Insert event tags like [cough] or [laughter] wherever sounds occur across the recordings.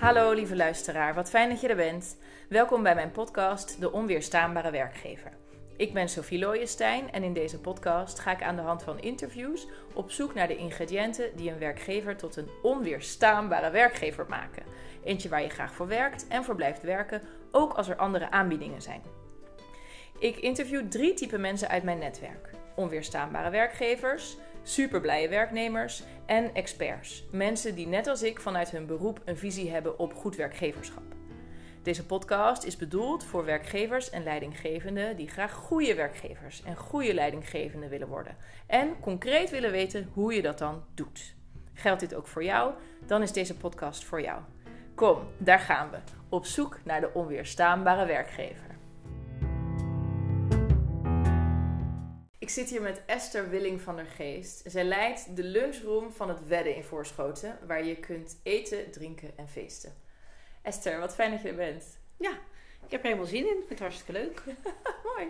Hallo lieve luisteraar, wat fijn dat je er bent. Welkom bij mijn podcast De Onweerstaanbare Werkgever. Ik ben Sophie Looijenstein en in deze podcast ga ik aan de hand van interviews op zoek naar de ingrediënten die een werkgever tot een onweerstaanbare werkgever maken. Eentje waar je graag voor werkt en voor blijft werken, ook als er andere aanbiedingen zijn. Ik interview drie typen mensen uit mijn netwerk: onweerstaanbare werkgevers, superblije werknemers en experts. Mensen die net als ik vanuit hun beroep een visie hebben op goed werkgeverschap. Deze podcast is bedoeld voor werkgevers en leidinggevenden die graag goede werkgevers en goede leidinggevenden willen worden. En concreet willen weten hoe je dat dan doet. Geldt dit ook voor jou? Dan is deze podcast voor jou. Kom, daar gaan we. Op zoek naar de onweerstaanbare werkgever. Zit hier met Esther Willing van der Geest. Zij leidt de lunchroom van het Wedden in Voorschoten, waar je kunt eten, drinken en feesten. Esther, wat fijn dat je er bent. Ja, ik heb er helemaal zin in. Ik vind het hartstikke leuk. [laughs] Mooi.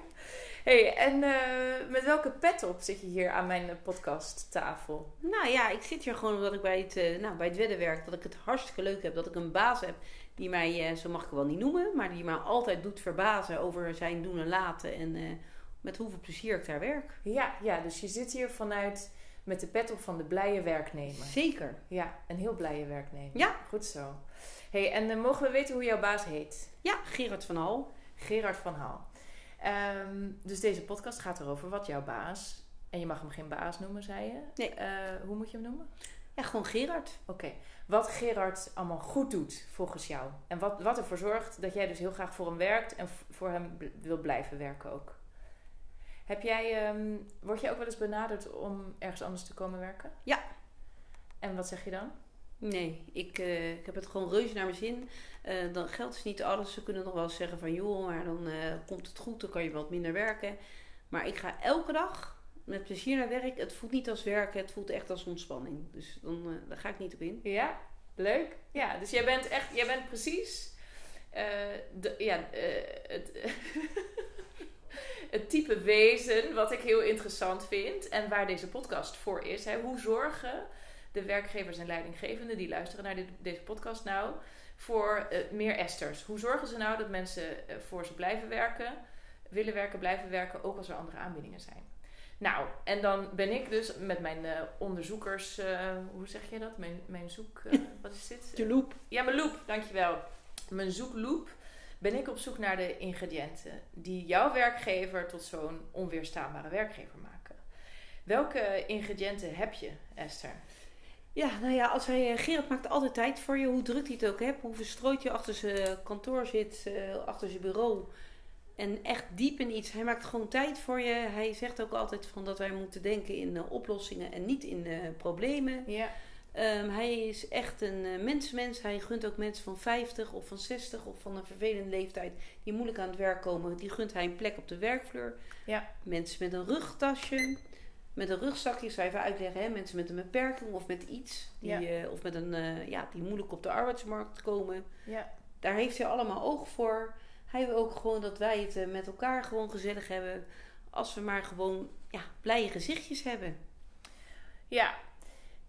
Hey, en uh, met welke pet op zit je hier aan mijn podcasttafel? Nou ja, ik zit hier gewoon omdat ik bij het, uh, nou, bij het wedden werk. Dat ik het hartstikke leuk heb. Dat ik een baas heb die mij, uh, zo mag ik wel niet noemen, maar die mij altijd doet verbazen over zijn doen en laten. En met hoeveel plezier ik daar werk. Ja, ja, dus je zit hier vanuit met de pet op van de blije werknemer. Zeker. Ja, een heel blije werknemer. Ja. Goed zo. hey, en uh, mogen we weten hoe jouw baas heet? Ja, Gerard van Hal. Gerard van Hal. Um, dus deze podcast gaat erover wat jouw baas... En je mag hem geen baas noemen, zei je? Nee. Uh, hoe moet je hem noemen? Ja, gewoon Gerard. Oké. Okay. Wat Gerard allemaal goed doet volgens jou. En wat, wat ervoor zorgt dat jij dus heel graag voor hem werkt... en voor hem wil blijven werken ook. Heb jij, um, word je ook wel eens benaderd om ergens anders te komen werken? Ja. En wat zeg je dan? Nee, ik, uh, ik heb het gewoon reuze naar mijn zin. Uh, dan geld is niet alles. Ze kunnen nog wel eens zeggen van joh, maar dan uh, komt het goed, dan kan je wat minder werken. Maar ik ga elke dag met plezier naar werk. Het voelt niet als werken, het voelt echt als ontspanning. Dus dan, daar ga ik niet op in. Ja, leuk. Ja, dus jij bent echt, jij bent precies de, ja, het [laughs] het type wezen wat ik heel interessant vind en waar deze podcast voor is. Hè. Hoe zorgen de werkgevers en leidinggevenden die luisteren naar dit, deze podcast nou voor uh, meer esters? Hoe zorgen ze nou dat mensen uh, voor ze blijven werken, willen werken, blijven werken, ook als er andere aanbiedingen zijn? Nou, en dan ben ik dus met mijn uh, onderzoekers, hoe zeg je dat? Mijn, mijn zoek, [laughs] wat is dit? Je loop. Ja, mijn loop, dankjewel. Mijn zoekloop ben ik op zoek naar de ingrediënten die jouw werkgever tot zo'n onweerstaanbare werkgever maken. Welke ingrediënten heb je, Esther? Ja, nou ja, als hij, Gerard maakt altijd tijd voor je, hoe druk hij het ook hebt, hoe verstrooid je achter zijn kantoor zit, uh, achter zijn bureau. En echt diep in iets. Hij maakt gewoon tijd voor je. Hij zegt ook altijd van dat wij moeten denken in uh, oplossingen en niet in uh, problemen. Ja. Um, hij is echt een uh, mensmens. Hij gunt ook mensen van 50 of van 60 of van een vervelende leeftijd die moeilijk aan het werk komen. Die gunt hij een plek op de werkvloer. Ja. Mensen met een rugtasje, met een rugzakje, zou je even uitleggen. Hè? Mensen met een beperking of met iets. Die, ja. uh, of met een, uh, ja, die moeilijk op de arbeidsmarkt komen. Ja. Daar heeft hij allemaal oog voor. Hij wil ook gewoon dat wij het met elkaar gewoon gezellig hebben. Als we maar gewoon ja, blije gezichtjes hebben. Ja,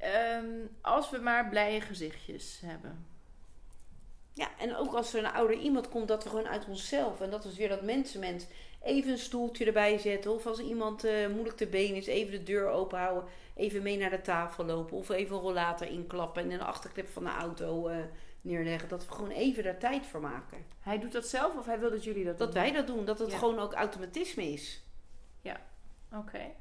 Um, als we maar blije gezichtjes hebben. Ja, en ook als er een ouder iemand komt, dat we gewoon uit onszelf, en dat is weer dat mensenmens, even een stoeltje erbij zetten. Of als iemand uh, moeilijk te been is, even de deur open houden, even mee naar de tafel lopen. Of even een rollator inklappen en in de achterklep van de auto uh, neerleggen. Dat we gewoon even daar tijd voor maken. Hij doet dat zelf of hij wil dat jullie dat doen? Dat wij dat doen, dat het ja. gewoon ook automatisme is. Ja, oké. Okay.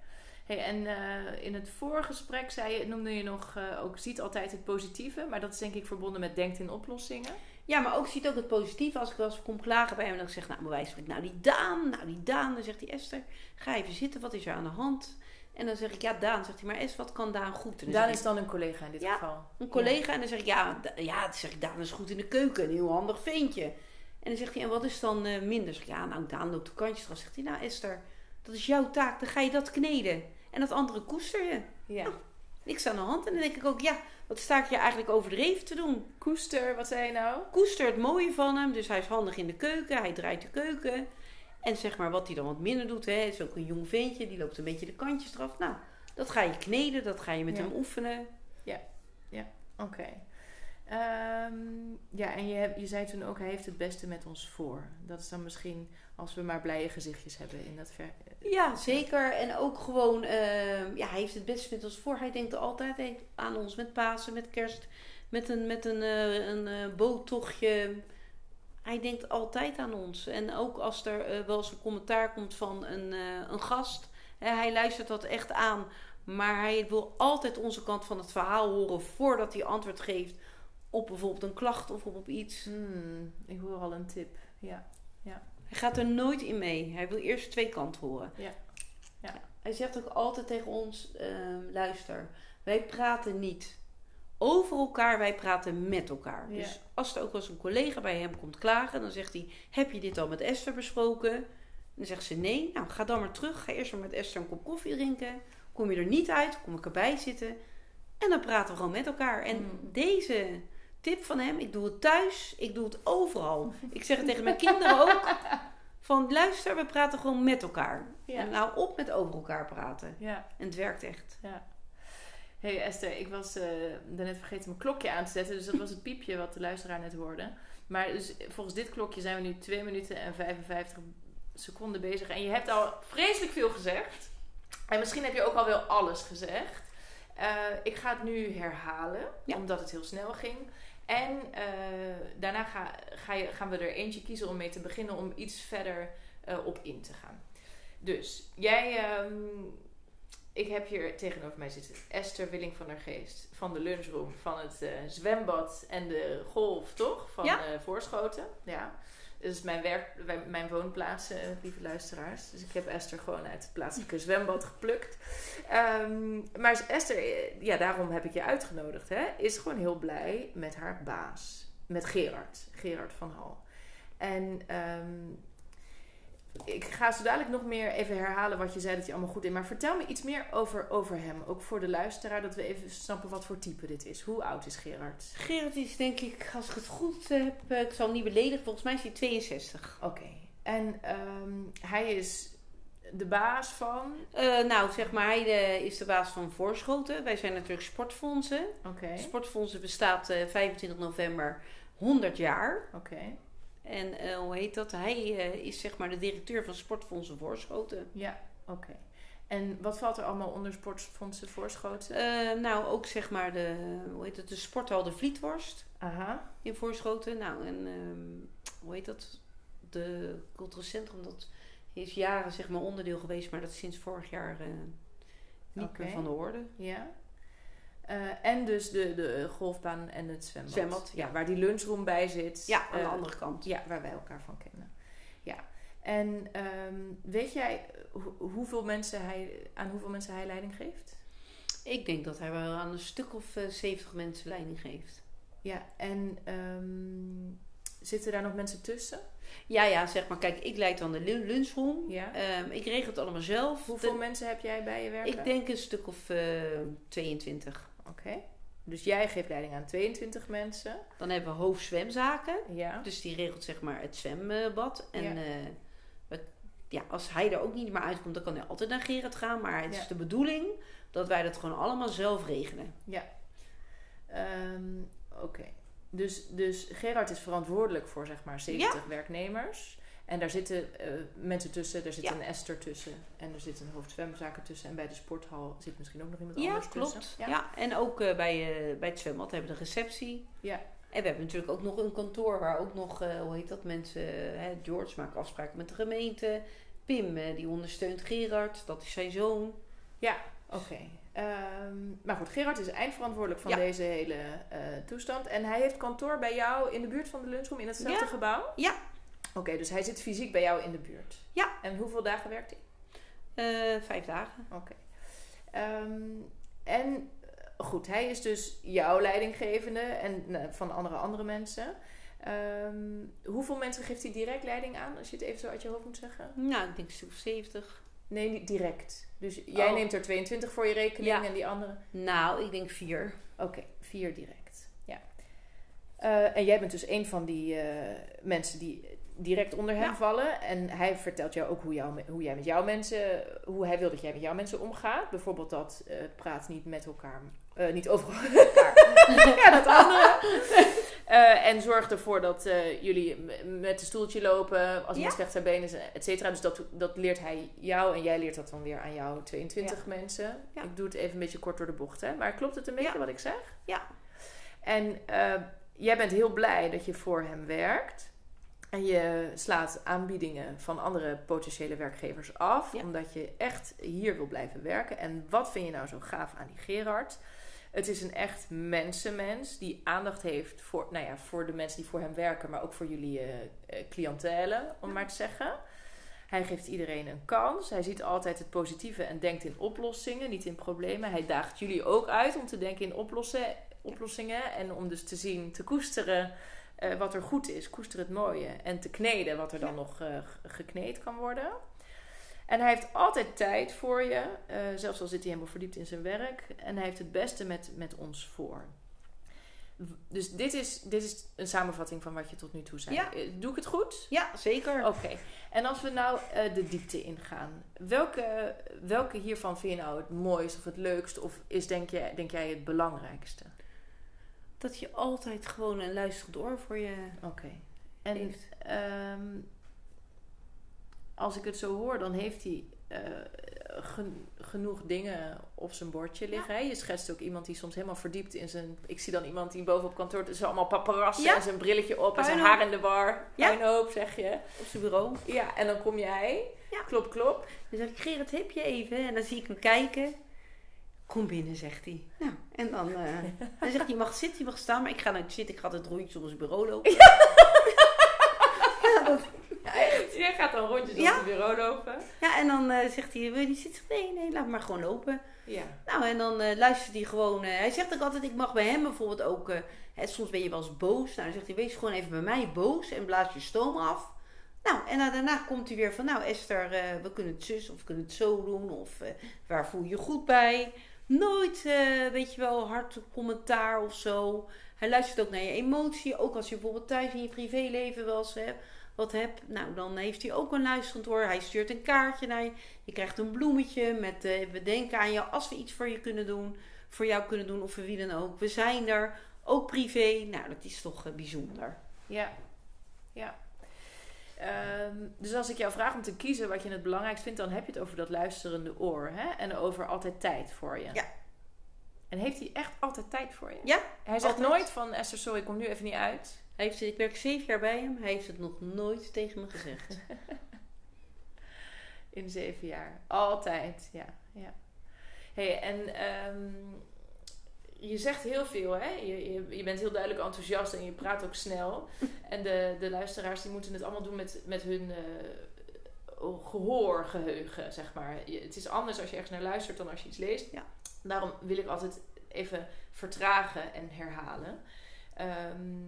Hey, en uh, in het voorgesprek zei je, noemde je nog uh, ook ziet altijd het positieve, maar dat is denk ik verbonden met denkt in oplossingen. Ja, maar ook ziet ook het positieve. Als ik wel eens kom klagen bij hem en dan zeg nou bewijs van nou die Daan, nou die Daan, dan zegt hij Esther, ga even zitten, wat is er aan de hand? En dan zeg ik ja Daan, zegt hij, maar Esther, wat kan Daan goed? En Daan is dan een collega in dit ja, geval. een collega ja. en dan zeg ik ja, ja, dan zeg ik Daan is goed in de keuken, een heel handig ventje. En dan zegt hij en wat is dan uh, minder? Zeg ik, ja, nou Daan loopt de kantjes eraf. Zegt hij nou Esther, dat is jouw taak, dan ga je dat kneden. En dat andere koester je. Ja. Nou, niks aan de hand. En dan denk ik ook, ja, wat sta ik je eigenlijk overdreven te doen? Koester, wat zei je nou? Koester, het mooie van hem. Dus hij is handig in de keuken. Hij draait de keuken. En zeg maar, wat hij dan wat minder doet, hè, is ook een jong ventje. Die loopt een beetje de kantjes eraf. Nou, dat ga je kneden. Dat ga je met Ja. hem oefenen. Ja, ja, oké. Ehm, ja, en je, je zei toen ook, hij heeft het beste met ons voor. Dat is dan misschien als we maar blije gezichtjes hebben in dat ver... Ja, zeker. En ook gewoon, ehm, ja, hij heeft het beste met ons voor. Hij denkt altijd aan ons met Pasen, met kerst, met een, met een, eh, een eh, boottochtje. Hij denkt altijd aan ons. En ook als er eh, wel eens een commentaar komt van een, een gast, hij luistert dat echt aan. Maar hij wil altijd onze kant van het verhaal horen voordat hij antwoord geeft op bijvoorbeeld een klacht of op, iets. Hmm, ik hoor al een tip. Ja. ja. Hij gaat er nooit in mee. Hij wil eerst twee kanten horen. Ja. ja. Hij zegt ook altijd tegen ons: ehm, luister, wij praten niet over elkaar, wij praten met elkaar. Dus als er ook wel eens een collega bij hem komt klagen, dan zegt hij: Heb je dit al met Esther besproken? Dan zegt ze nee. Nou, ga dan maar terug. Ga eerst maar met Esther een kop koffie drinken. Kom je er niet uit, kom ik erbij zitten. En dan praten we gewoon met elkaar. En hmm. deze tip van hem, ik doe het thuis, ik doe het overal. Ik zeg het tegen mijn kinderen ook. Van luister, we praten gewoon met elkaar. En nou op met over elkaar praten. Ja. En het werkt echt. Ja. hey Esther, ik was uh, daarnet vergeten mijn klokje aan te zetten. Dus dat was het piepje wat de luisteraar net hoorde. Maar dus, volgens dit klokje zijn we nu 2 minuten en 55 seconden bezig. En je hebt al vreselijk veel gezegd. En misschien heb je ook al wel alles gezegd. Uh, ik ga het nu herhalen, omdat het heel snel ging. En uh, daarna ga, ga je, gaan we er eentje kiezen om mee te beginnen om iets verder uh, op in te gaan. Dus jij, um, ik heb hier tegenover mij zitten Esther Willing van der Geest van de lunchroom, van het uh, zwembad en de golf, toch? Van ja. Voorschoten. Ja. Is mijn, werk, mijn woonplaats, uh, lieve luisteraars. Dus ik heb Esther gewoon uit het plaatselijke zwembad geplukt. Um, maar Esther, eh, ja, daarom heb ik je uitgenodigd, hè, is gewoon heel blij met haar baas. Met Gerard, Gerard van Hal. En um, ik ga zo dadelijk nog meer even herhalen wat je zei dat je allemaal goed in. Maar vertel me iets meer over, over hem. Ook voor de luisteraar, dat we even snappen wat voor type dit is. Hoe oud is Gerard? Gerard is denk ik, als ik het goed heb, eh, ik zal hem niet beledigen, volgens mij is hij 62. Oké. En um, hij is de baas van? Uh, nou, zeg maar, hij uh, is de baas van Voorschoten. Wij zijn natuurlijk sportfondsen. Oké. Sportfondsen bestaat uh, 25 november 100 jaar. Oké. En uh, hoe heet dat? Hij uh, is zeg maar de directeur van Sportfondsen Voorschoten. Ja, oké. En wat valt er allemaal onder Sportfondsen Voorschoten? Uh, nou, ook zeg maar de, hoe heet het, de sporthal de Vlietworst. Aha. In Voorschoten. Nou, en um, hoe heet dat? De cultureel centrum, dat is jaren zeg maar onderdeel geweest, maar dat is sinds vorig jaar niet okay. meer van de orde. Ja. Uh, en dus de, de golfbaan en het zwembad. Zwembad, ja. Waar die lunchroom bij zit. Ja, aan uh, de andere kant. Ja, waar wij elkaar van kennen. Ja. En um, weet jij ho hoeveel mensen hij, aan hoeveel mensen hij leiding geeft? Ik denk dat hij wel aan een stuk of uh, 70 mensen leiding geeft. Ja, en um, zitten daar nog mensen tussen? Ja, ja, zeg maar. Kijk, ik leid dan de lunchroom. Ja. Um, ik regel het allemaal zelf. Hoeveel de, mensen heb jij bij je werken? Ik denk een stuk of uh, 22. Oké. Okay. Dus jij geeft leiding aan 22 mensen. Dan hebben we hoofdzwemzaken. Ja. Dus die regelt zeg maar het zwembad. En ja. Uh, we, ja, als hij er ook niet meer uitkomt, dan kan hij altijd naar Gerard gaan. Maar het ja. is de bedoeling dat wij dat gewoon allemaal zelf regelen. Ja. Um, Oké. Okay. Dus, dus Gerard is verantwoordelijk voor zeg maar 70 ja. werknemers. En daar zitten uh, mensen tussen, er zit ja. een Esther tussen en er zit een hoofdzwemzaken tussen. En bij de sporthal zit misschien ook nog iemand anders klopt. tussen. Ja, klopt. Ja, en ook uh, bij, uh, bij het zwembad hebben we de receptie. Ja. En we hebben natuurlijk ook nog een kantoor waar ook nog, hoe heet dat, mensen... Hè, George maakt afspraken met de gemeente. Pim, die ondersteunt Gerard, dat is zijn zoon. Ja, oké. Okay. Um, maar goed, Gerard is eindverantwoordelijk van ja. deze hele uh, toestand. En hij heeft kantoor bij jou in de buurt van de lunchroom in hetzelfde ja. gebouw? Ja. Oké, okay, dus hij zit fysiek bij jou in de buurt? Ja. En hoeveel dagen werkt hij? Uh, vijf dagen. Oké. Okay. Um, en goed, hij is dus jouw leidinggevende en uh, van andere andere mensen. Um, hoeveel mensen geeft hij direct leiding aan, als je het even zo uit je hoofd moet zeggen? Nou, ik denk of 70. Nee, niet direct. Dus jij oh. neemt er 22 voor je rekening ja. en die andere? Nou, ik denk vier. Oké, okay, vier direct. Ja. Uh, en jij bent dus een van die uh, mensen die direct onder hem ja. vallen. En hij vertelt jou ook hoe, jou, hoe jij met jouw mensen, hoe hij wil dat jij met jouw mensen omgaat. Bijvoorbeeld dat uh, praat niet met elkaar Eh, niet overal. [laughs] ja, dat andere. [laughs] Eh, en zorg ervoor dat jullie met een stoeltje lopen als iemand Ja. slecht zijn benen is, et cetera. Dus dat, dat leert hij jou en jij leert dat dan weer aan jou 22 mensen. Ik doe het even een beetje kort door de bocht, hè? Maar klopt het een beetje wat ik zeg? Ja. En jij bent heel blij dat je voor hem werkt. En je slaat aanbiedingen van andere potentiële werkgevers af. Ja. Omdat je echt hier wil blijven werken. En wat vind je nou zo gaaf aan die Gerard? Het is een echt mensenmens die aandacht heeft voor, nou ja, voor de mensen die voor hem werken, maar ook voor jullie cliëntelen, om Ja. maar te zeggen. Hij geeft iedereen een kans. Hij ziet altijd het positieve en denkt in oplossingen, niet in problemen. Hij daagt jullie ook uit om te denken in oplossen, oplossingen en om dus te zien, te koesteren eh, wat er goed is. Koester het mooie. En te kneden wat er dan Ja. nog eh, gekneed kan worden. En hij heeft altijd tijd voor je, eh, zelfs al zit hij helemaal verdiept in zijn werk. En hij heeft het beste met, met ons voor. Dus dit is, dit is een samenvatting van wat je tot nu toe zei. Ja. Doe ik het goed? Ja, zeker. Oké. En als we nou de diepte ingaan. Welke, welke hiervan vind je nou het mooiste of het leukste? Of is denk, je, denk jij het belangrijkste? Dat je altijd gewoon een luisterend oor voor je Oké. En heeft. ehm, als ik het zo hoor, dan heeft hij eh, gen- genoeg dingen op zijn bordje liggen. Je schetst ook iemand die soms helemaal verdiept in zijn... Ik zie dan iemand die boven op kantoor... Het is allemaal paparazzen Ja. en zijn brilletje op en zijn haar in de war. Ja. Puinhoop, zeg je. op zijn bureau. Ja, en dan kom jij. Ja. Klop, klop. Dan zeg ik, Gerrit, heb je even? En dan zie ik hem kijken. Kom binnen, zegt hij. Nou, en dan, eh, [laughs] dan zegt hij, je mag zitten, je mag staan. Maar ik ga nooit zitten, ik ga het rondje om zijn bureau lopen. Ja. [laughs] Jij gaat dan rondjes Ja. op het bureau lopen. ja, en dan eh, zegt hij, wil je niet zitten? Nee, nee, laat maar gewoon lopen. Ja. Nou, en dan eh, luistert hij gewoon. hij zegt ook altijd, ik mag bij hem bijvoorbeeld ook... hè, soms ben je wel eens boos. Nou, dan zegt hij, wees gewoon even bij mij boos en blaas je stoom af. Nou, en daarna komt hij weer van, nou Esther, we kunnen het zus of we kunnen het zo doen. Of waar voel je je goed bij? Nooit, eh, weet je wel, hard commentaar of zo. Hij luistert ook naar je emotie. Ook als je bijvoorbeeld thuis in je privéleven wel eens wat hebt. Nou, dan heeft hij ook een luisterend oor. Hij stuurt een kaartje naar je. Je krijgt een bloemetje met eh, we denken aan jou als we iets voor je kunnen doen. Voor jou kunnen doen of voor wie dan ook. We zijn er. Ook privé. Nou, dat is toch eh, bijzonder. Ja. Ja. Ehm, dus als ik jou vraag om te kiezen wat je het belangrijkst vindt, dan heb je het over dat luisterende oor. Hè? En over altijd tijd voor je. Ja. En heeft hij echt altijd tijd voor je? Ja, Hij zegt altijd. nooit van Esther, sorry, ik kom nu even niet uit. Hij heeft, ik werk zeven jaar bij hem. Hij heeft het nog nooit tegen me gezegd. [laughs] In zeven jaar. Altijd, ja. ja. hey, en ehm, je zegt heel veel, hè? Je, je, je bent heel duidelijk enthousiast en je praat ook snel. [laughs] en de, de luisteraars die moeten het allemaal doen met, met hun eh, gehoorgeheugen, zeg maar. Je- het is anders als je ergens naar luistert dan als je iets leest. Ja. Daarom wil ik altijd even vertragen en herhalen. Ehm,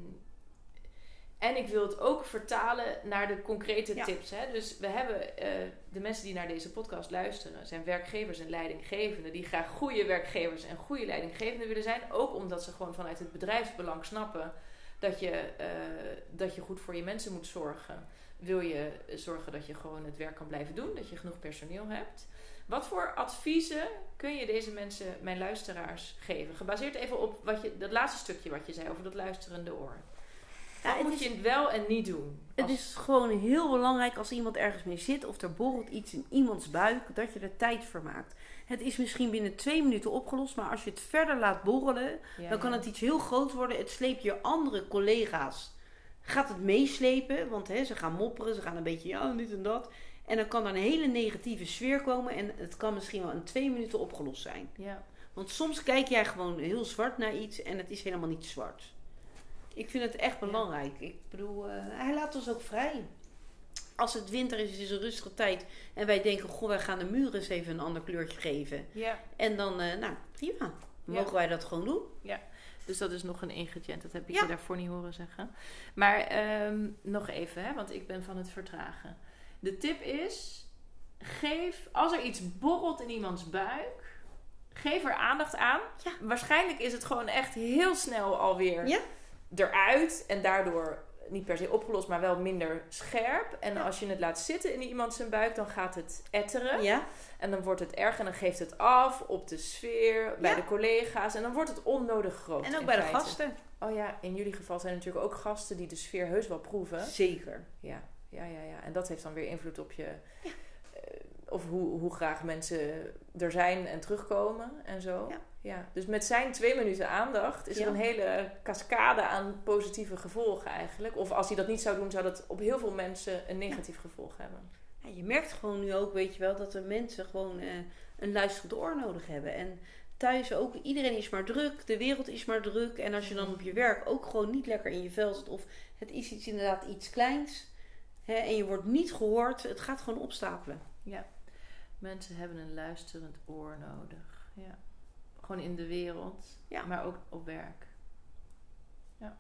en ik wil het ook vertalen naar de concrete Ja. tips. Hè? Dus we hebben eh, de mensen die naar deze podcast luisteren, zijn werkgevers en leidinggevenden die graag goede werkgevers en goede leidinggevenden willen zijn. Ook omdat ze gewoon vanuit het bedrijfsbelang snappen dat je, eh, dat je goed voor je mensen moet zorgen. Wil je zorgen dat je gewoon het werk kan blijven doen, dat je genoeg personeel hebt. Wat voor adviezen kun je deze mensen, mijn luisteraars, geven? Gebaseerd even op wat je, dat laatste stukje wat je zei over dat luisterende oor. Ja, het moet is- je wel en niet doen? Het Als- is gewoon heel belangrijk als iemand ergens mee zit of er borrelt iets in iemands buik, dat je er tijd voor maakt. Het is misschien binnen twee minuten opgelost, maar als je het verder laat borrelen, Ja, dan kan het iets heel groot worden. Het sleept je andere collega's. Gaat het meeslepen, want hè, ze gaan mopperen, ze gaan een beetje ja, dit en dat. En dan kan er een hele negatieve sfeer komen en het kan misschien wel in twee minuten opgelost zijn. Ja. Want soms kijk jij gewoon heel zwart naar iets en het is helemaal niet zwart. Ik vind het echt Ja. belangrijk. Ik bedoel, eh, hij laat ons ook vrij. Als het winter is, het is een rustige tijd. En wij denken, goh, wij gaan de muren eens even een ander kleurtje geven. ja, En dan, eh, nou, prima. Ja. mogen wij dat gewoon doen. dus dat is nog een ingrediënt. Dat heb ik Ja. je daarvoor niet horen zeggen. Maar ehm, nog even, hè, want ik ben van het vertragen. De tip is, geef, als er iets borrelt in iemands buik, geef er aandacht aan. Ja. Waarschijnlijk is het gewoon echt heel snel alweer Ja. Eruit. En daardoor niet per se opgelost, maar wel minder scherp. En Ja. als je het laat zitten in iemand zijn buik, dan gaat het etteren. Ja, En dan wordt het erg en dan geeft het af op de sfeer, bij Ja. de collega's. En dan wordt het onnodig groot. en ook bij de gasten. Oh ja, in jullie geval zijn er natuurlijk ook gasten die de sfeer heus wel proeven. Zeker. Ja, ja, ja, ja. En dat heeft dan weer invloed op je. eh, of hoe, hoe graag mensen er zijn en terugkomen en zo. Ja. Ja, dus met zijn twee minuten aandacht is Ja. er een hele cascade aan positieve gevolgen eigenlijk. Of als hij dat niet zou doen, zou dat op heel veel mensen een negatief gevolg hebben. Ja, je merkt gewoon nu ook, weet je wel, dat de mensen gewoon eh, een luisterend oor nodig hebben. En thuis ook, iedereen is maar druk, de wereld is maar druk. En als je dan op je werk ook gewoon niet lekker in je vel zit, of het is iets, inderdaad iets kleins, hè, en je wordt niet gehoord, het gaat gewoon opstapelen. Ja, mensen hebben een luisterend oor nodig. Ja. Gewoon in de wereld, Ja. maar ook op werk. Ja.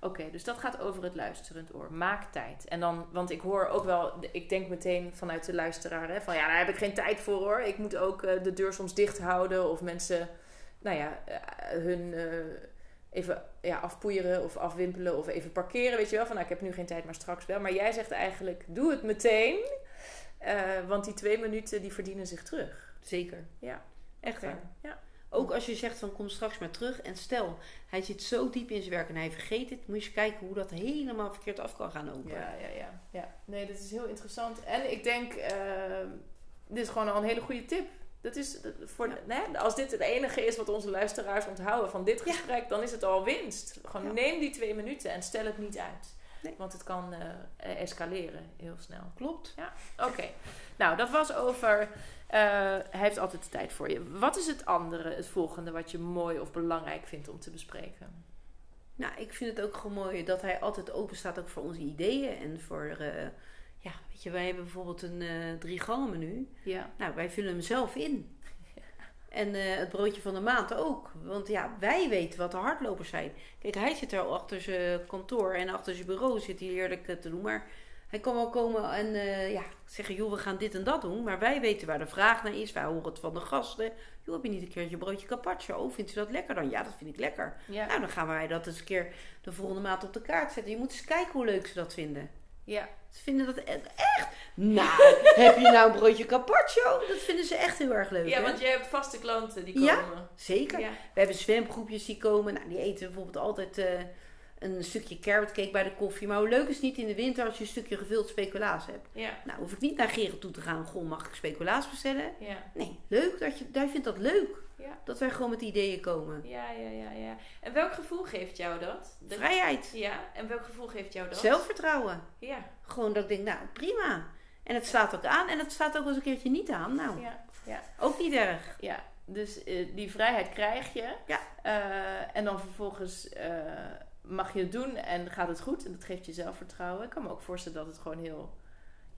Oké, dus dat gaat over het luisterend oor. Maak tijd. En dan, want ik hoor ook wel, ik denk meteen vanuit de luisteraar, hè, van ja, daar heb ik geen tijd voor hoor. Ik moet ook eh, de deur soms dicht houden of mensen, nou ja, eh, hun eh, even ja, afpoeieren of afwimpelen of even parkeren, weet je wel. Van nou, ik heb nu geen tijd, maar straks wel. Maar jij zegt eigenlijk, doe het meteen. Eh, want die twee minuten die verdienen zich terug. Zeker. Ja. Echt waar. Ja. Ook als je zegt van kom straks maar terug. En stel, hij zit zo diep in zijn werk en hij vergeet het. Moet je eens kijken hoe dat helemaal verkeerd af kan gaan lopen. Ja, ja, ja, ja. Nee, dit is heel interessant. En ik denk, eh, dit is gewoon al een hele goede tip. Dat is dat- voor, als dit het enige is wat onze luisteraars onthouden van dit Ja. gesprek, dan is het al winst. Gewoon Ja. neem die twee minuten en stel het niet uit. Nee. Want het kan eh, escaleren heel snel. Klopt. Oké, nou dat was over. eh, hij heeft altijd de tijd voor je. Wat is het andere, het volgende, wat je mooi of belangrijk vindt om te bespreken? Nou, ik vind het ook gewoon mooi dat hij altijd open staat ook voor onze ideeën. En voor, eh, ja, weet je, wij hebben bijvoorbeeld een drie gangen menu. Ja. Nou, wij vullen hem zelf in. En eh, het broodje van de maand ook. Want ja, wij weten wat de hardlopers zijn. Kijk, hij zit er al achter zijn kantoor en achter zijn bureau zit hij heerlijk eh, te doen. Maar hij kan wel komen en eh, ja, zeggen, joh, we gaan dit en dat doen. Maar wij weten waar de vraag naar is. Wij horen het van de gasten. Joh, heb je niet een keertje een broodje carpaccio? Oh, vindt u dat lekker dan? Ja, dat vind ik lekker. Ja. Nou, dan gaan wij dat eens een keer de volgende maand op de kaart zetten. Je moet eens kijken hoe leuk ze dat vinden. Ja. Ze vinden dat e- echt. Nou, [laughs] heb je nou een broodje carpaccio? Dat vinden ze echt heel erg leuk. Ja, hè? want jij hebt vaste klanten die komen. Ja? Zeker. Ja. We hebben zwemgroepjes die komen. Nou, die eten bijvoorbeeld altijd eh, een stukje carrot cake bij de koffie. Maar hoe leuk is het niet in de winter als je een stukje gevuld speculaas hebt? Ja. Nou, hoef ik niet naar Gerrit toe te gaan. Goh, mag ik speculaas bestellen? Ja. Nee, leuk. Dat je, jij vindt dat leuk. Ja. Dat wij gewoon met ideeën komen. Ja, ja, ja, ja. En welk gevoel geeft jou dat? De- Vrijheid. Ja, en welk gevoel geeft jou dat? Zelfvertrouwen. Ja, Gewoon dat ik denk, nou prima. En het staat ook aan. En het staat ook wel eens een keertje niet aan. Nou, ja, ja. ook niet erg. ja. Dus eh, die vrijheid krijg je. Ja. Eh, en dan vervolgens eh, mag je het doen en gaat het goed. En dat geeft je zelfvertrouwen. Ik kan me ook voorstellen dat het gewoon heel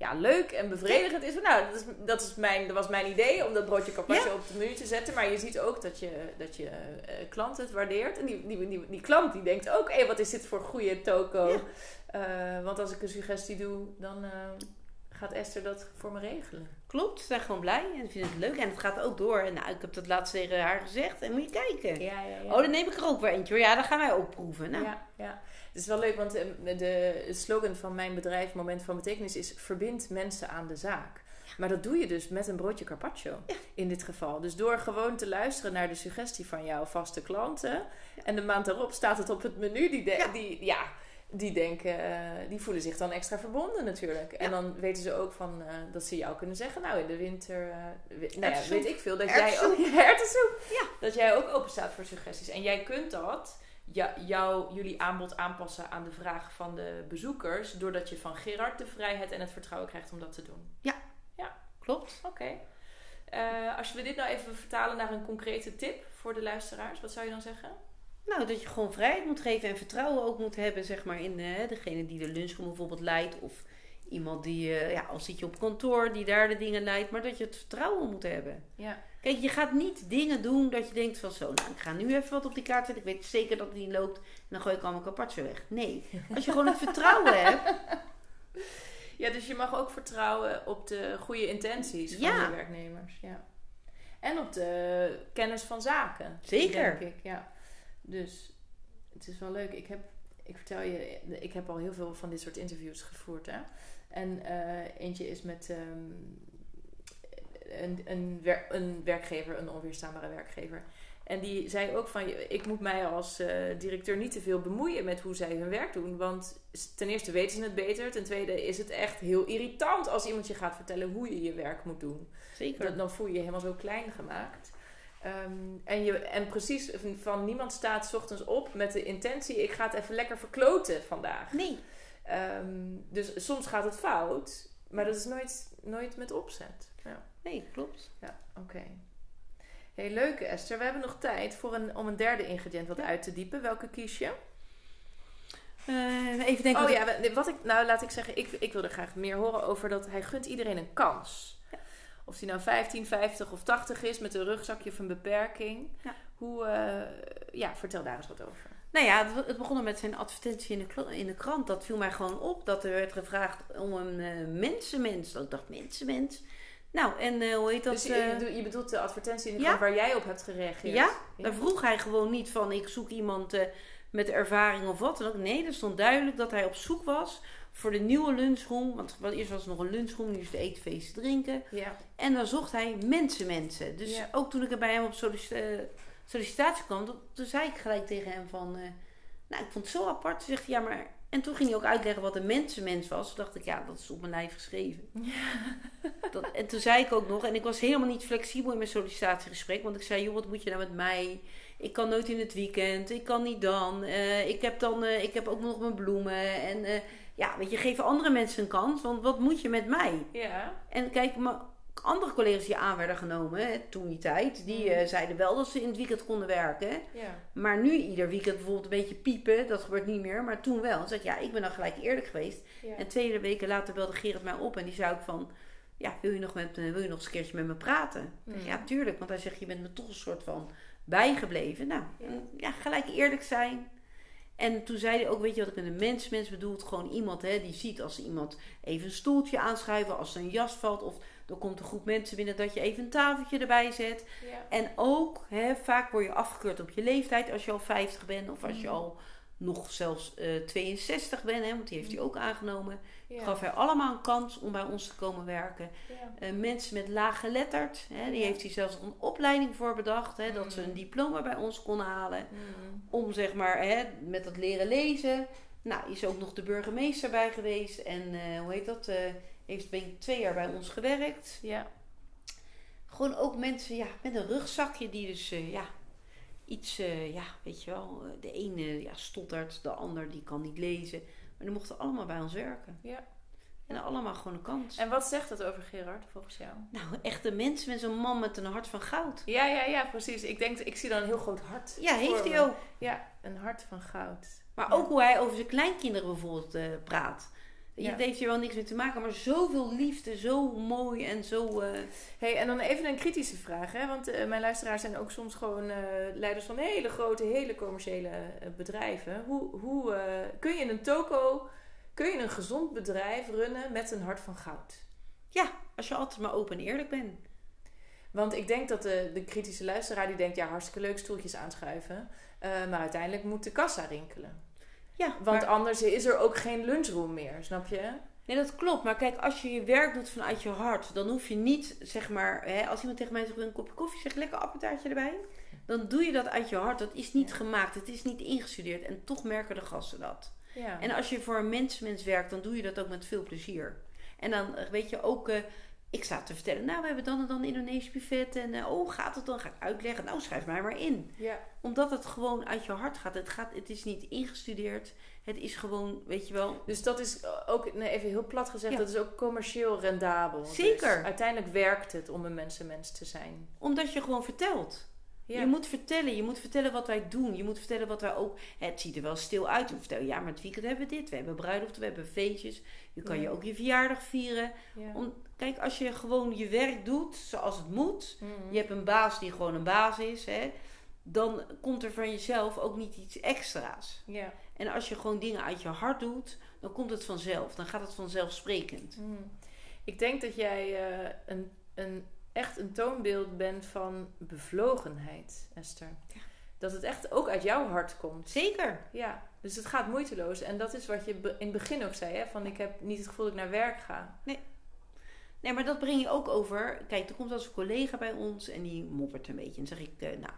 ja, leuk en bevredigend is. Nou, dat, is, dat, is mijn, dat was mijn idee om dat broodje carpaccio op de menu te zetten. Maar je ziet ook dat je, dat je eh, klant het waardeert. En die, die, die, die klant die denkt ook, hé, wat is dit voor goede toko. Ja. Eh, want als ik een suggestie doe, dan eh, gaat Esther dat voor me regelen. Klopt, ze zijn gewoon blij en vinden het leuk. En het gaat ook door. En nou, ik heb dat laatst tegen haar gezegd. En moet je kijken. Ja, ja, Oh, dan neem ik er ook weer eentje. Ja, dan gaan wij ook proeven. Nou, Ja, ja. Het is wel leuk, want eh, de slogan van mijn bedrijf, Moment van Betekenis, is verbind mensen aan de zaak. Maar dat doe je dus met een broodje carpaccio in dit geval. Dus door gewoon te luisteren naar de suggestie van jouw vaste klanten. En de maand daarop staat het op het menu. Die, de- Ja. die, ja, die denken, eh, die voelen zich dan extra verbonden natuurlijk. En dan weten ze ook van eh, dat ze jou kunnen zeggen, nou in de winter, eh, nou ja, weet ik veel, dat jij ook [laughs] hertensoep, Ja. dat jij ook open staat voor suggesties. En jij kunt dat ja, jou, jullie aanbod aanpassen aan de vraag van de bezoekers. Doordat je van Gerard de vrijheid en het vertrouwen krijgt om dat te doen. klopt. Oké. Eh, als we dit nou even vertalen naar een concrete tip voor de luisteraars, wat zou je dan zeggen? Nou, dat je gewoon vrijheid moet geven en vertrouwen ook moet hebben, zeg maar, in eh, degene die de lunchroom bijvoorbeeld leidt. Of iemand die, eh, ja, al zit je op kantoor, die daar de dingen leidt. Maar dat je het vertrouwen moet hebben. Ja. Kijk, je gaat niet dingen doen dat je denkt van zo, nou, ik ga nu even wat op die kaart zetten. Ik weet zeker dat het niet loopt. En dan gooi ik al mijn carpaccio weg. Nee, als je gewoon het vertrouwen [laughs] hebt. ja, dus je mag ook vertrouwen op de goede intenties van Ja. je werknemers. Ja. En op de kennis van zaken. Zeker. Denk ik, ja. Dus het is wel leuk. Ik heb ik vertel je, ik heb al heel veel van dit soort interviews gevoerd. Hè? En eh, eentje is met ehm, een, een, wer- een werkgever, een onweerstaanbare werkgever. En die zei ook van, ik moet mij als eh, directeur niet te veel bemoeien met hoe zij hun werk doen. Want ten eerste weten ze het beter. Ten tweede is het echt heel irritant als iemand je gaat vertellen hoe je je werk moet doen. Zeker. Dat, dan voel je je helemaal zo klein gemaakt. Ehm, en, je, en precies van niemand staat 's ochtends op met de intentie: ik ga het even lekker verkloten vandaag. Nee. Ehm, dus soms gaat het fout, maar dat is nooit, nooit met opzet. Ja, Nee, klopt. ja oké. Hey, leuk Esther. We hebben nog tijd voor een, om een derde ingrediënt wat Ja. uit te diepen. Welke kies je? Eh, even denken. oh wat ja, wat ik, nou laat ik zeggen, ik, ik wil er graag meer horen over dat hij gunt iedereen een kans. Of die nou 15, 50 of 80 is met een rugzakje of een beperking. Ja. Hoe, eh, ja, vertel daar eens wat over. Nou ja, het, begon met zijn advertentie in de, in de krant. Dat viel mij gewoon op. Dat er werd gevraagd om een eh, mensenmens. Dat ik dacht, mensenmens? Nou, en eh, hoe heet dat? dus je, je bedoelt- de advertentie in de ja. krant waar jij op hebt gereageerd? Ja, Daar vroeg hij gewoon niet van, ik zoek iemand met ervaring of wat dan ook. Nee, er stond duidelijk dat hij op zoek was voor de nieuwe lunchroom. Want eerst was er nog een lunchroom, nu is het eten, feesten, drinken. Ja. En dan zocht hij mensen, mensen. Dus Ja. ook toen ik er bij hem op eh, sollicitatie kwam, toen, toen zei ik gelijk tegen hem van... eh, nou, ik vond het zo apart. Toen zegt hij, ja, maar... En toen ging hij ook uitleggen wat een mensenmens was. Toen dacht ik, ja, dat is op mijn lijf geschreven. [laughs] Dat, en toen zei ik ook nog, en ik was helemaal niet flexibel in mijn sollicitatiegesprek. Want ik zei, joh, wat moet je nou met mij? Ik kan nooit in het weekend, ik kan niet dan. Eh, ik, heb dan ik heb ook nog mijn bloemen. En ja, weet je, geef andere mensen een kans. Want wat moet je met mij? Ja. En kijk, mijn andere collega's die aan werden genomen hè, toen die tijd, die Mhm. eh, zeiden wel dat ze in het weekend konden werken. Ja. Maar nu ieder weekend bijvoorbeeld een beetje piepen, dat gebeurt niet meer. Maar toen wel. Ik, ja, ik ben dan gelijk eerlijk geweest. Ja. En twee weken later belde Gerard mij op en die zei ook van, ja, wil je nog, met, me- wil je nog eens een keertje met me praten? Zeg, Mhm. ja, tuurlijk. Want hij zegt, je bent me toch een soort van bijgebleven. Nou, ja, gelijk eerlijk zijn. En toen zei hij ook, weet je wat ik met een mens, mens bedoelt? Gewoon iemand hè, die ziet als iemand even een stoeltje aanschuiven, als een jas valt. Of er komt een groep mensen binnen dat je even een tafeltje erbij zet. Ja. En ook, hè, vaak word je afgekeurd op je leeftijd als je al 50 bent. Of als je Mhm. al nog zelfs eh 62 bent, hè, want die heeft hij ook aangenomen. Ja. Gaf hij allemaal een kans om bij ons te komen werken. Ja. Eh, mensen met geletterd, hè, die Ja. heeft hij zelfs een opleiding voor bedacht. Hè, dat ze Mhm. een diploma bij ons konden halen. Mhm. Om zeg maar hè, met dat leren lezen. Nou, is ook nog de burgemeester bij geweest. En eh, hoe heet dat? eh, heeft ben ik twee jaar bij ons gewerkt. Ja. Gewoon ook mensen ja, met een rugzakje die dus eh, ja, iets, eh, ja, weet je wel. eh, De ene ja, stottert, de ander die kan niet lezen. Maar die mochten allemaal bij ons werken. Ja. En allemaal gewoon een kans. En wat zegt dat over Gerard volgens jou? Nou, echte mensen met zo'n man met een hart van goud. Ja, ja, ja, precies. Ik denk, ik zie dan een heel groot hart. Ja, heeft hij ook. Ja, een hart van goud. Maar Ja. ook hoe hij over zijn kleinkinderen bijvoorbeeld eh, praat. Ja. Het heeft hier wel niks mee te maken, maar zoveel liefde, zo mooi en zo. eh, Hey, en dan even een kritische vraag, hè? want eh, mijn luisteraars zijn ook soms gewoon eh, leiders van hele grote, hele commerciële bedrijven. Hoe, hoe kun je een toko, kun je een gezond bedrijf runnen met een hart van goud? ja, als je altijd maar open en eerlijk bent. Want ik denk dat de, de kritische luisteraar die denkt, ja, hartstikke leuk stoeltjes aanschuiven, maar uiteindelijk moet de kassa rinkelen. Ja, Want maar- anders is er ook geen lunchroom meer, snap je? Nee, dat klopt. Maar kijk, als je je werk doet vanuit je hart, dan hoef je niet, zeg maar, hè, als iemand tegen mij zegt, wil je een kopje koffie, zeg lekker appeltaartje erbij. Dan doe je dat uit je hart. Dat is niet Ja. gemaakt, het is niet ingestudeerd. En toch merken de gasten dat. Ja. En als je voor een mens-mens werkt, dan doe je dat ook met veel plezier. En dan eh, weet je ook, eh, ik sta te vertellen, nou, we hebben dan en dan Indonesisch buffet. En eh, oh, gaat het dan? Ga ik uitleggen. Nou, schrijf mij maar in. ja. Omdat het gewoon uit je hart gaat. Het, gaat, het is niet ingestudeerd. Het is gewoon, weet je wel, Dus dat is ook, nee, even heel plat gezegd, Ja. dat is ook commercieel rendabel. Zeker. Dus uiteindelijk werkt het om een mensenmens te zijn. omdat je gewoon vertelt. Ja. Je moet vertellen, je moet vertellen wat wij doen. Je moet vertellen wat wij ook. Het ziet er wel stil uit. Je vertellen, ja, maar het weekend hebben we dit. We hebben bruiloften, we hebben feestjes. Je kan Ja. je ook je verjaardag vieren. Om, kijk, als je gewoon je werk doet zoals het moet. Mhm. Je hebt een baas die gewoon een baas is. Hè, dan komt er van jezelf ook niet iets extra's. En als je gewoon dingen uit je hart doet, dan komt het vanzelf. Dan gaat het vanzelfsprekend. Mhm. Ik denk dat jij eh, een, een, echt een toonbeeld bent van bevlogenheid, Esther. Ja. dat het echt ook uit jouw hart komt. Zeker. Ja, dus het gaat moeiteloos. En dat is wat je in het begin ook zei, hè? Van ik heb niet het gevoel dat ik naar werk ga. Nee, maar dat breng je ook over. Kijk, er komt als een collega bij ons en die moppert een beetje. En dan zeg ik, eh, nou,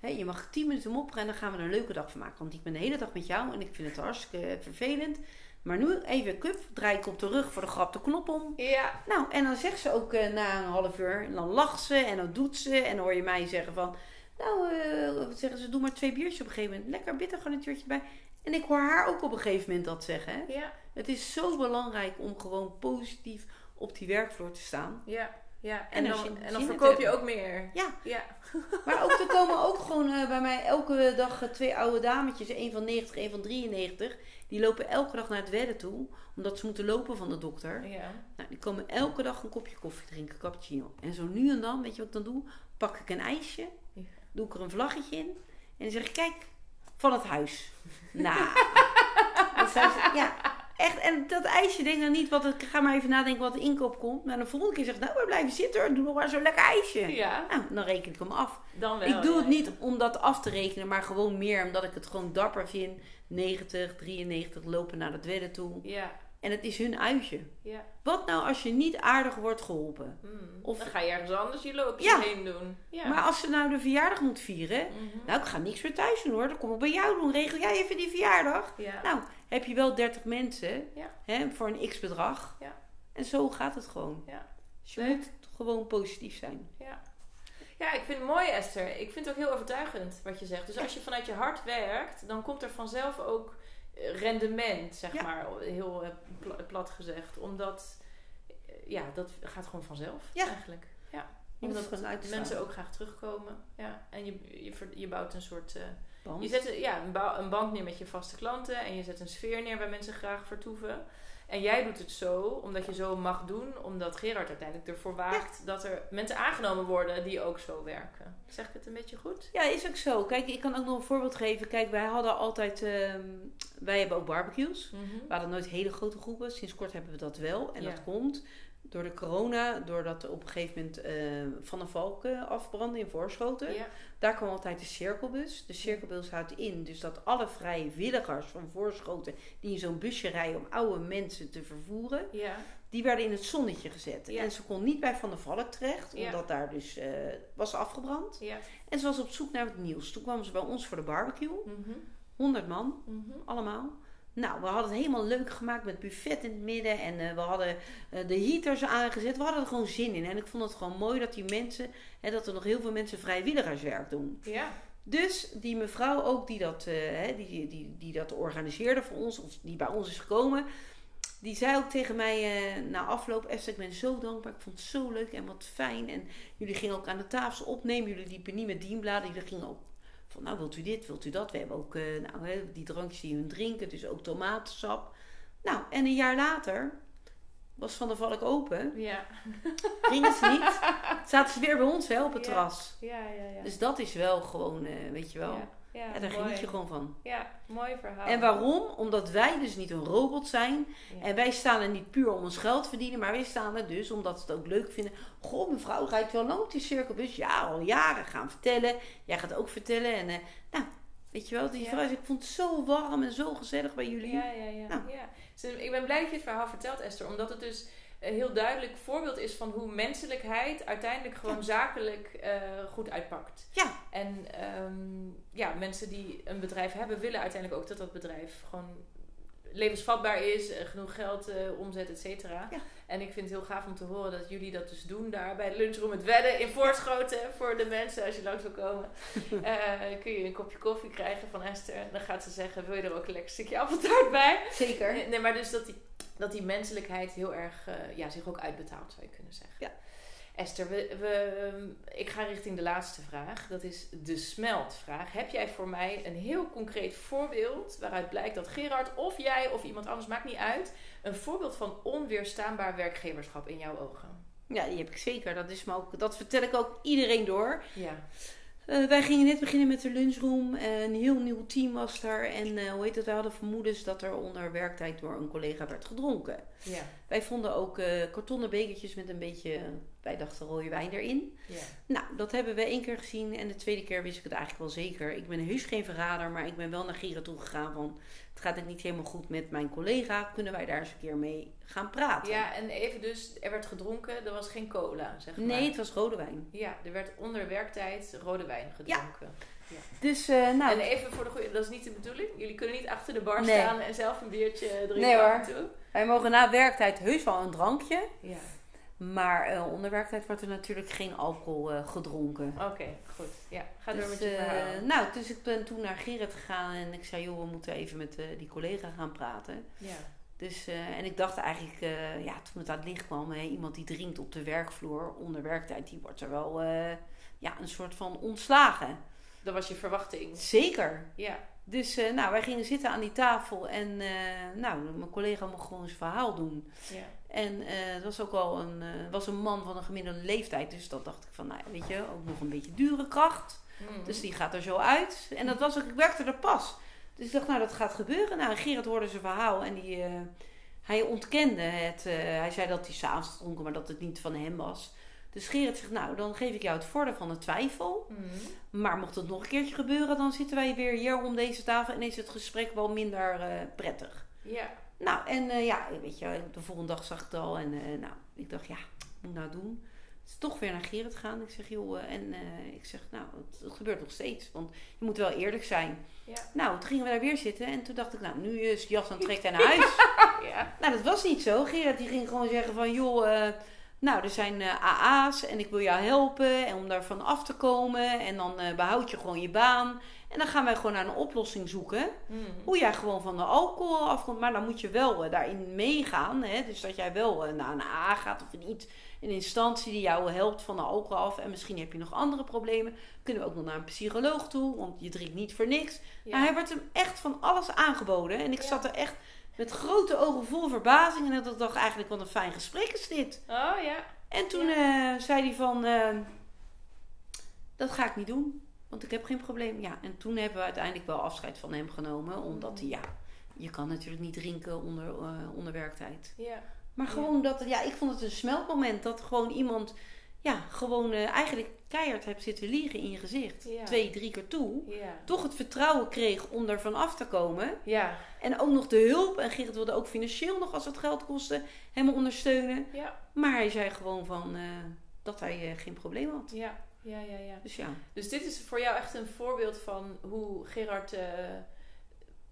hè, je mag 10 minuten mopperen en dan gaan we er een leuke dag van maken. Want ik ben de hele dag met jou en ik vind het hartstikke vervelend. Maar nu even kup, draai ik op de rug voor de grap de knop om. Ja. Nou, en dan zegt ze ook eh, na een half uur, en dan lacht ze en dan doet ze. En dan hoor je mij zeggen van, nou, eh, wat zeggen ze, doe maar twee biertjes op een gegeven moment. Lekker bitter garnituurtje bij. En ik hoor haar ook op een gegeven moment dat zeggen. Hè? Ja, Het is zo belangrijk om gewoon positief op die werkvloer te staan. ja, ja. En dan, en dan verkoop je ook meer. Ja. Ja. [laughs] Maar ook er komen ook gewoon eh, bij mij elke dag eh, twee oude dametjes, één van 90, één van 93. Die lopen elke dag naar het wedden toe, omdat ze moeten lopen van de dokter. Ja. Nou, die komen elke dag een kopje koffie drinken, cappuccino. En zo nu en dan, weet je wat ik dan doe? Pak ik een ijsje, Ja. doe ik er een vlaggetje in. En dan zeg ik, kijk, van het huis. [laughs] Nou, ze, ja, echt. En dat ijsje, denk dan niet, wat, ik ga maar even nadenken wat de inkoop komt. Maar de volgende keer zeg ik, nou, we blijven zitten hoor, doe nog maar zo'n lekker ijsje. Ja, Nou, dan reken ik hem af. dan wel. ik doe ja. het niet om dat af te rekenen, maar gewoon meer omdat ik het gewoon dapper vind. 90, 93 lopen naar het wedden toe. Ja, En het is hun uitje. ja. Wat nou als je niet aardig wordt geholpen? Hmm. Of- dan ga je ergens anders je loopje Ja. heen doen. Ja. Maar als ze nou de verjaardag moet vieren. Mhm. Nou, ik ga niks meer thuis doen hoor. Dat kom ik bij jou doen. Regel jij even die verjaardag. ja. Nou, heb je wel 30 mensen Ja. hè, voor een x bedrag. Ja. En zo gaat het gewoon. Ja. Dus je Leuk. moet gewoon positief zijn. Ja. ja, ik vind het mooi Esther. Ik vind het ook heel overtuigend wat je zegt. Dus als je vanuit je hart werkt, dan komt er vanzelf ook rendement, zeg Ja. maar. Heel eh, pla- plat gezegd. Omdat, eh, ja, dat gaat gewoon vanzelf Ja. eigenlijk. Ja. Omdat mensen ook graag terugkomen. Ja. En je, je, je bouwt een soort... Want- je zet een- ja, een, bouw- een bank neer met je vaste klanten. En je zet een sfeer neer waar mensen graag vertoeven. En jij doet het zo, omdat je zo mag doen. Omdat Gerard uiteindelijk ervoor waakt dat er mensen aangenomen worden die ook zo werken. Zeg ik het een beetje goed? Ja, is ook zo. Kijk, ik kan ook nog een voorbeeld geven. Kijk, wij hadden altijd... ehm, wij hebben ook barbecues. We hadden nooit hele grote groepen. Sinds kort hebben we dat wel. En Ja. dat komt door de corona. Doordat er op een gegeven moment eh, Van de Valken afbrandde in Voorschoten. Ja. Daar kwam altijd de cirkelbus. De cirkelbus houdt in dus dat alle vrijwilligers van Voorschoten... die in zo'n busje rijden om oude mensen te vervoeren... Ja. die werden in het zonnetje gezet. Ja. En ze kon niet bij Van der Valk terecht... Omdat daar dus eh, was afgebrand. Ja. En ze was op zoek naar het nieuws. Toen kwamen ze bij ons voor de barbecue. Mhm. 100 man, Mhm. allemaal. Nou, we hadden het helemaal leuk gemaakt met buffet in het midden. En eh, we hadden eh, de heaters aangezet. We hadden er gewoon zin in. En ik vond het gewoon mooi dat die mensen... Hè, dat er nog heel veel mensen vrijwilligerswerk doen. Ja. Dus die mevrouw ook die dat, eh, hè, die, die, die dat organiseerde voor ons, of die bij ons is gekomen, die zei ook tegen mij na afloop: Esther, ik ben zo dankbaar. Ik vond het zo leuk en wat fijn. En jullie gingen ook aan de tafel opnemen. Jullie liepen niet met dienbladen. Jullie gingen ook van: Nou, wilt u dit, wilt u dat? We hebben ook eh, nou, hè, die drankjes die hun drinken, dus ook tomatensap. Nou, en een jaar later was Van der Valk open. Ja. Gingen ze niet. [laughs] Zaten ze weer bij ons wel op het Ja. terras. Ja, ja, ja. Dus dat is wel gewoon, eh, weet je wel. Ja, ja, Ja, daar mooi. geniet je gewoon van. Ja, mooi verhaal. En waarom? Omdat wij dus niet een robot zijn. Ja. En wij staan er niet puur om ons geld te verdienen. Maar wij staan er dus omdat we het ook leuk vinden. Goh, mevrouw, rijdt wel lang op die cirkelbus? Ja, al jaren. Gaan vertellen. Jij gaat ook vertellen. En eh, nou, weet je wel. Die Ja. vrouw, ik vond het zo warm en zo gezellig bij jullie. Ja, ja, ja. Nou. ja. Dus ik ben blij dat je het verhaal vertelt, Esther. Omdat het dus heel duidelijk voorbeeld is van hoe menselijkheid uiteindelijk gewoon zakelijk eh, goed uitpakt. Ja. En ehm, ja, mensen die een bedrijf hebben, willen uiteindelijk ook dat dat bedrijf gewoon levensvatbaar is, eh, genoeg geld, eh, omzet, et cetera. Ja. En ik vind het heel gaaf om te horen dat jullie dat dus doen daar bij het lunchroom het wedden in Voorschoten voor de mensen als je langs wil komen. [laughs] Eh, kun je een kopje koffie krijgen van Esther. En dan gaat ze zeggen, wil je er ook een lekker stukje appeltaart bij? Zeker. Nee, nee, maar dus dat die, dat die menselijkheid heel erg eh, ja, zich ook uitbetaalt, zou je kunnen zeggen. Ja. Esther, we, we, ehm, ik ga richting de laatste vraag. Dat is de smeltvraag. Heb jij voor mij een heel concreet voorbeeld waaruit blijkt dat Gerard of jij of iemand anders, maakt niet uit, een voorbeeld van onweerstaanbaar werkgeverschap in jouw ogen? Ja, die heb ik zeker. Dat, is me ook, dat vertel ik ook iedereen door. Ja. Eh, wij gingen net beginnen met de lunchroom. Een heel nieuw team was daar. En eh, hoe heet het? Wij hadden vermoedens dat er onder werktijd door een collega werd gedronken. Ja. Wij vonden ook eh, kartonnen bekertjes met een beetje wij dachten rode wijn erin. Ja. Nou, dat hebben we één keer gezien. En de tweede keer wist ik het eigenlijk wel zeker. Ik ben heus geen verrader, maar ik ben wel naar Gerard toe gegaan van... Het gaat het niet helemaal goed met mijn collega. Kunnen wij daar eens een keer mee gaan praten? ja, en even dus, er werd gedronken, er was geen cola, zeg maar. Nee, het was rode wijn. Ja, er werd onder werktijd rode wijn gedronken. Dus, eh, nou... En even voor de goede, dat is niet de bedoeling. Jullie kunnen niet achter de bar Nee. staan en zelf een biertje drinken Nee, hoor. toe. Wij mogen na werktijd heus wel een drankje. Ja, Maar eh, onder werktijd wordt er natuurlijk geen alcohol eh, gedronken. oké, goed. Ja, ga door Dus, met je eh, verhaal. nou, dus ik ben toen naar Gerrit gegaan en ik zei, joh, we moeten even met die collega gaan praten. Ja. Dus, en ik dacht eigenlijk, ja, toen het aan het licht kwam, hè, iemand die drinkt op de werkvloer onder werktijd, die wordt er wel ja, een soort van ontslagen. Dat was je verwachting. Zeker. Ja. Dus nou, wij gingen zitten aan die tafel en nou, mijn collega mocht gewoon zijn verhaal doen. ja. En eh, het was ook al een, eh, was een man van een gemiddelde leeftijd, dus dat dacht ik van, nou, weet je, ook nog een beetje dure kracht. Mhm. Dus die gaat er zo uit. En dat was ook, ik werkte er pas. Dus ik dacht, nou, dat gaat gebeuren. Nou, Gerard hoorde zijn verhaal en die, eh, hij ontkende het. hij zei dat hij s'avonds had gedronken, maar dat het niet van hem was. Dus Gerard zegt, nou, dan geef ik jou het voordeel van de twijfel. Mhm. Maar mocht het nog een keertje gebeuren, dan zitten wij weer hier om deze tafel en is het gesprek wel minder prettig. Ja. Nou, en eh, ja, weet je, de volgende dag zag ik het al. En eh, nou, ik dacht, ja, wat moet ik nou doen? Dus toch weer naar Gerrit gaan. Ik zeg, joh, eh, en ik zeg, nou, het, het gebeurt nog steeds. Want je moet wel eerlijk zijn. Ja. Nou, toen gingen we daar weer zitten. En toen dacht ik, nou, nu is jas aan het trekken naar [laughs] huis. Ja. nou, dat was niet zo. Gerrit die ging gewoon zeggen van, joh, nou, er zijn eh, AA's en ik wil jou helpen. En om daarvan af te komen. En dan eh, behoud je gewoon je baan. En dan gaan wij gewoon naar een oplossing zoeken. Mhm. Hoe jij gewoon van de alcohol afkomt. Maar dan moet je wel eh, daarin meegaan. Hè? Dus dat jij wel naar een AA gaat of een iets. Een instantie die jou helpt van de alcohol af. En misschien heb je nog andere problemen. Kunnen we ook nog naar een psycholoog toe. Want je drinkt niet voor niks. Ja. Maar hij werd hem echt van alles aangeboden. En ik Ja. zat er echt met grote ogen vol verbazing. En ik dacht eigenlijk, wat een fijn gesprek is dit. Oh ja. En toen eh, zei hij van, eh, dat ga ik niet doen. Want ik heb geen probleem. Ja, en toen hebben we uiteindelijk wel afscheid van hem genomen. Omdat hij, ja, je kan natuurlijk niet drinken onder, eh, onder werktijd. Ja. Maar Ja. gewoon dat, ja, ik vond het een smeltmoment. Dat gewoon iemand, ja, gewoon eh, eigenlijk keihard heeft zitten liegen in je gezicht. Ja. Twee, drie keer toe. Ja. Toch het vertrouwen kreeg om ervan af te komen. Ja. En ook nog de hulp. En Gerrit wilde ook financieel nog, als het geld kostte, hem ondersteunen. Ja. Maar hij zei gewoon van, eh, dat hij eh, geen probleem had. Ja. Ja, ja, ja. Dus ja. Dus dit is voor jou echt een voorbeeld van hoe Gerard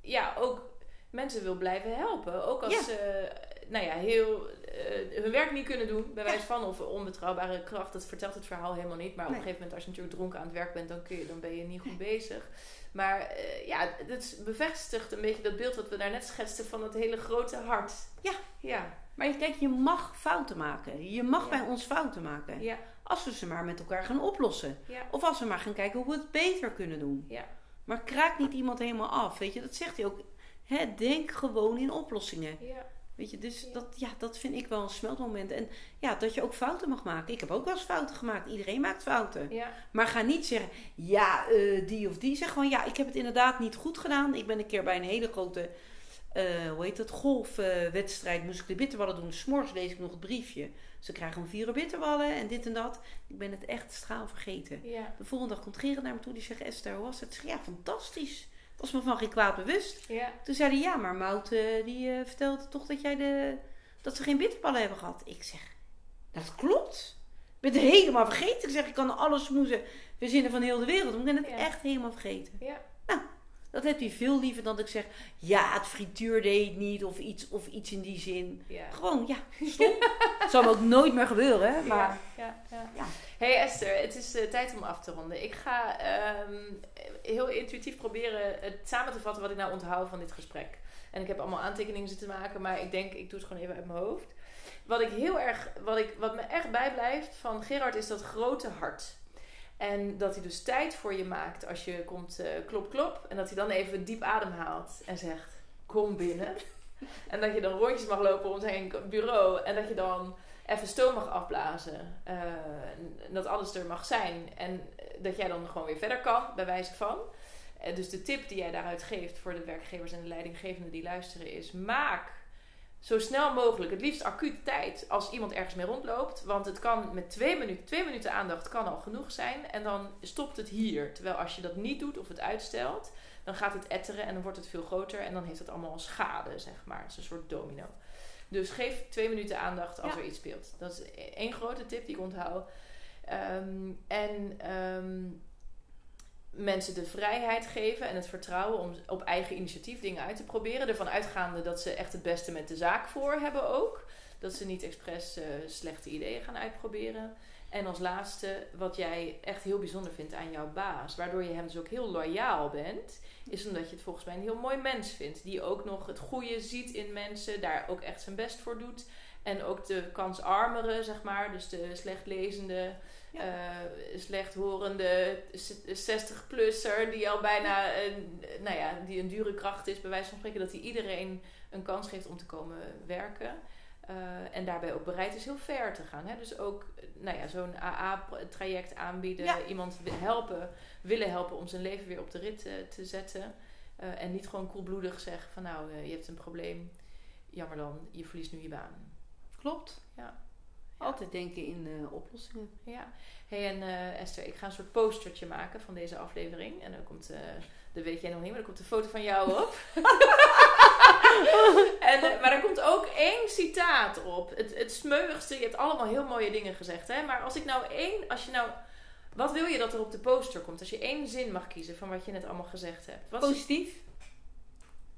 ja, ook mensen wil blijven helpen. Ook als Ja. ze nou ja, heel eh, hun werk niet kunnen doen, bij wijze van, of onbetrouwbare kracht. Dat vertelt het verhaal helemaal niet. Maar op een gegeven moment, als je natuurlijk dronken aan het werk bent, dan, kun je, dan ben je niet goed bezig. Maar eh, ja, het bevestigt een beetje dat beeld wat we daarnet schetsten van het hele grote hart. Ja. Ja. Maar je- kijk, je mag fouten maken. Je mag Ja. bij ons fouten maken. Ja. Als we ze maar met elkaar gaan oplossen. Ja. Of als we maar gaan kijken hoe we het beter kunnen doen. Ja. Maar kraak niet iemand helemaal af. Weet je, dat zegt hij ook. Hè, denk gewoon in oplossingen. Ja. Weet je, dus Ja. Dat, ja, dat vind ik wel een smeltmoment. En ja, dat je ook fouten mag maken. Ik heb ook wel eens fouten gemaakt. Iedereen maakt fouten. Ja. Maar ga niet zeggen, ja, eh, die of die. Zeg gewoon, ja, ik heb het inderdaad niet goed gedaan. Ik ben een keer bij een hele grote, eh, hoe heet het, golfwedstrijd. moest ik de bitterballen doen. S'morgens lees ik nog het briefje. Ze krijgen om vier bitterballen en dit en dat. Ik ben het echt straal vergeten. Ja. De volgende dag komt Gerrit naar me toe. Die zegt, Esther, hoe was het? Zeg, ja, fantastisch. Was me van geen kwaad bewust. Ja. Toen zei hij, ja, maar Mout, die eh, vertelde toch dat, jij de, dat ze geen bitterballen hebben gehad. Ik zeg, dat klopt. Ik ben het helemaal vergeten. Ik zeg, ik kan alle smoezen verzinnen van heel de wereld. Maar ik ben het Ja. echt helemaal vergeten. Ja. Dat heb hij veel liever dan dat ik zeg, ja, het frituur deed het niet. Of iets, of iets in die zin. Ja. Gewoon, ja, [laughs] stom. Het zal me ook nooit meer gebeuren, hè. Maar ja, ja, ja. Ja. Hey Esther, het is eh, tijd om af te ronden. Ik ga ehm, heel intuïtief proberen het samen te vatten wat ik nou onthoud van dit gesprek. En ik heb allemaal aantekeningen zitten maken, maar ik denk, ik doe het gewoon even uit mijn hoofd. Wat ik heel erg, wat, ik, wat me echt bijblijft van Gerard is dat grote hart. En dat hij dus tijd voor je maakt als je komt eh, klop klop. En dat hij dan even diep adem haalt en zegt, kom binnen. [laughs] En dat je dan rondjes mag lopen om zijn bureau. En dat je dan even stoom mag afblazen. Eh, en dat alles er mag zijn. En eh, dat jij dan gewoon weer verder kan, bij wijze van. Dus de tip die jij daaruit geeft voor de werkgevers en de leidinggevenden die luisteren is: maak zo snel mogelijk, het liefst acute tijd, als iemand ergens mee rondloopt. Want het kan met twee minuten, twee minuten aandacht kan al genoeg zijn. En dan stopt het hier. Terwijl als je dat niet doet of het uitstelt, dan gaat het etteren en dan wordt het veel groter. En dan heeft het allemaal schade, zeg maar. Het is een soort domino. Dus geef twee minuten aandacht als Ja. er iets speelt. Dat is één grote tip die ik onthoud. Ehm, en ehm, mensen de vrijheid geven en het vertrouwen om op eigen initiatief dingen uit te proberen. Ervan uitgaande dat ze echt het beste met de zaak voor hebben ook. Dat ze niet expres eh, slechte ideeën gaan uitproberen. En als laatste, wat jij echt heel bijzonder vindt aan jouw baas, waardoor je hem dus ook heel loyaal bent, is omdat je het volgens mij een heel mooi mens vindt. Die ook nog het goede ziet in mensen, daar ook echt zijn best voor doet. En ook de kansarmere, zeg maar, dus de slechtlezende, Ja. eh slechthorende 60-plusser, die al bijna een, nou ja, die een dure kracht is, bij wijze van spreken, dat hij iedereen een kans geeft om te komen werken. Eh, en daarbij ook bereid is heel ver te gaan. Hè? Dus ook nou ja, zo'n AA-traject aanbieden, Ja. iemand helpen, willen helpen om zijn leven weer op de rit eh, te zetten. En niet gewoon koelbloedig zeggen van nou, je hebt een probleem, jammer dan, je verliest nu je baan. Klopt. Ja. Altijd denken in eh, oplossingen. Ja. hey, en eh, Esther, ik ga een soort postertje maken van deze aflevering. En dan komt, dat weet jij nog niet, maar dan komt een foto van jou op. [laughs] en, maar er komt ook één citaat op. Het, het je hebt allemaal heel mooie dingen gezegd. Hè? Maar als ik nou één, als je nou... Wat wil je dat er op de poster komt? Als je één zin mag kiezen van wat je net allemaal gezegd hebt. Wat is- Positief.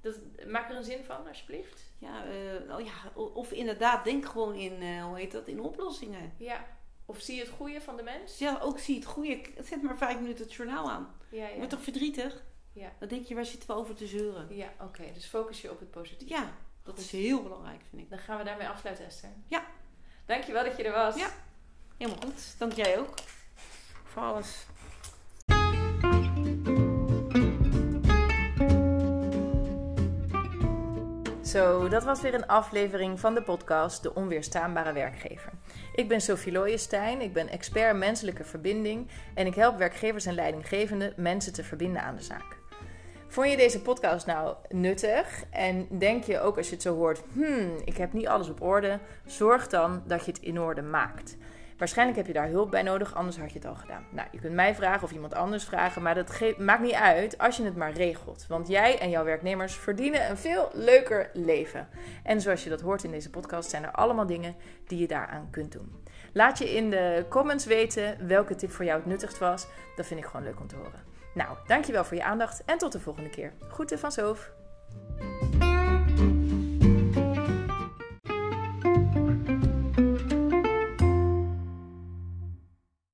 dat, maak er een zin van, alsjeblieft. Ja, eh, oh ja, of inderdaad, denk gewoon in, eh, hoe heet dat, in oplossingen. Ja. Of zie je het goede van de mens? Ja, ook zie het goede. Zet maar vijf minuten het journaal aan. Ja, Je ja. wordt toch verdrietig? Ja. Dan denk je, waar zitten we over te zeuren? Ja, oké. Dus focus je op het positieve. Ja, dat is heel belangrijk, vind ik. Dan gaan we daarmee afsluiten, Esther. Ja. Dankjewel dat je er was. Ja. Helemaal goed. Dank jij ook. Voor alles. Zo, dat was weer een aflevering van de podcast De Onweerstaanbare Werkgever. Ik ben Sophie Looijenstein, ik ben expert menselijke verbinding en ik help werkgevers en leidinggevenden mensen te verbinden aan de zaak. Vond je deze podcast nou nuttig en denk je ook als je het zo hoort, hmm, ik heb niet alles op orde, zorg dan dat je het in orde maakt. Waarschijnlijk heb je daar hulp bij nodig, anders had je het al gedaan. Nou, je kunt mij vragen of iemand anders vragen, maar dat maakt niet uit als je het maar regelt. Want jij en jouw werknemers verdienen een veel leuker leven. En zoals je dat hoort in deze podcast, zijn er allemaal dingen die je daaraan kunt doen. Laat je in de comments weten welke tip voor jou het nuttigst was. Dat vind ik gewoon leuk om te horen. Nou, dankjewel voor je aandacht en tot de volgende keer. Groeten van Soof.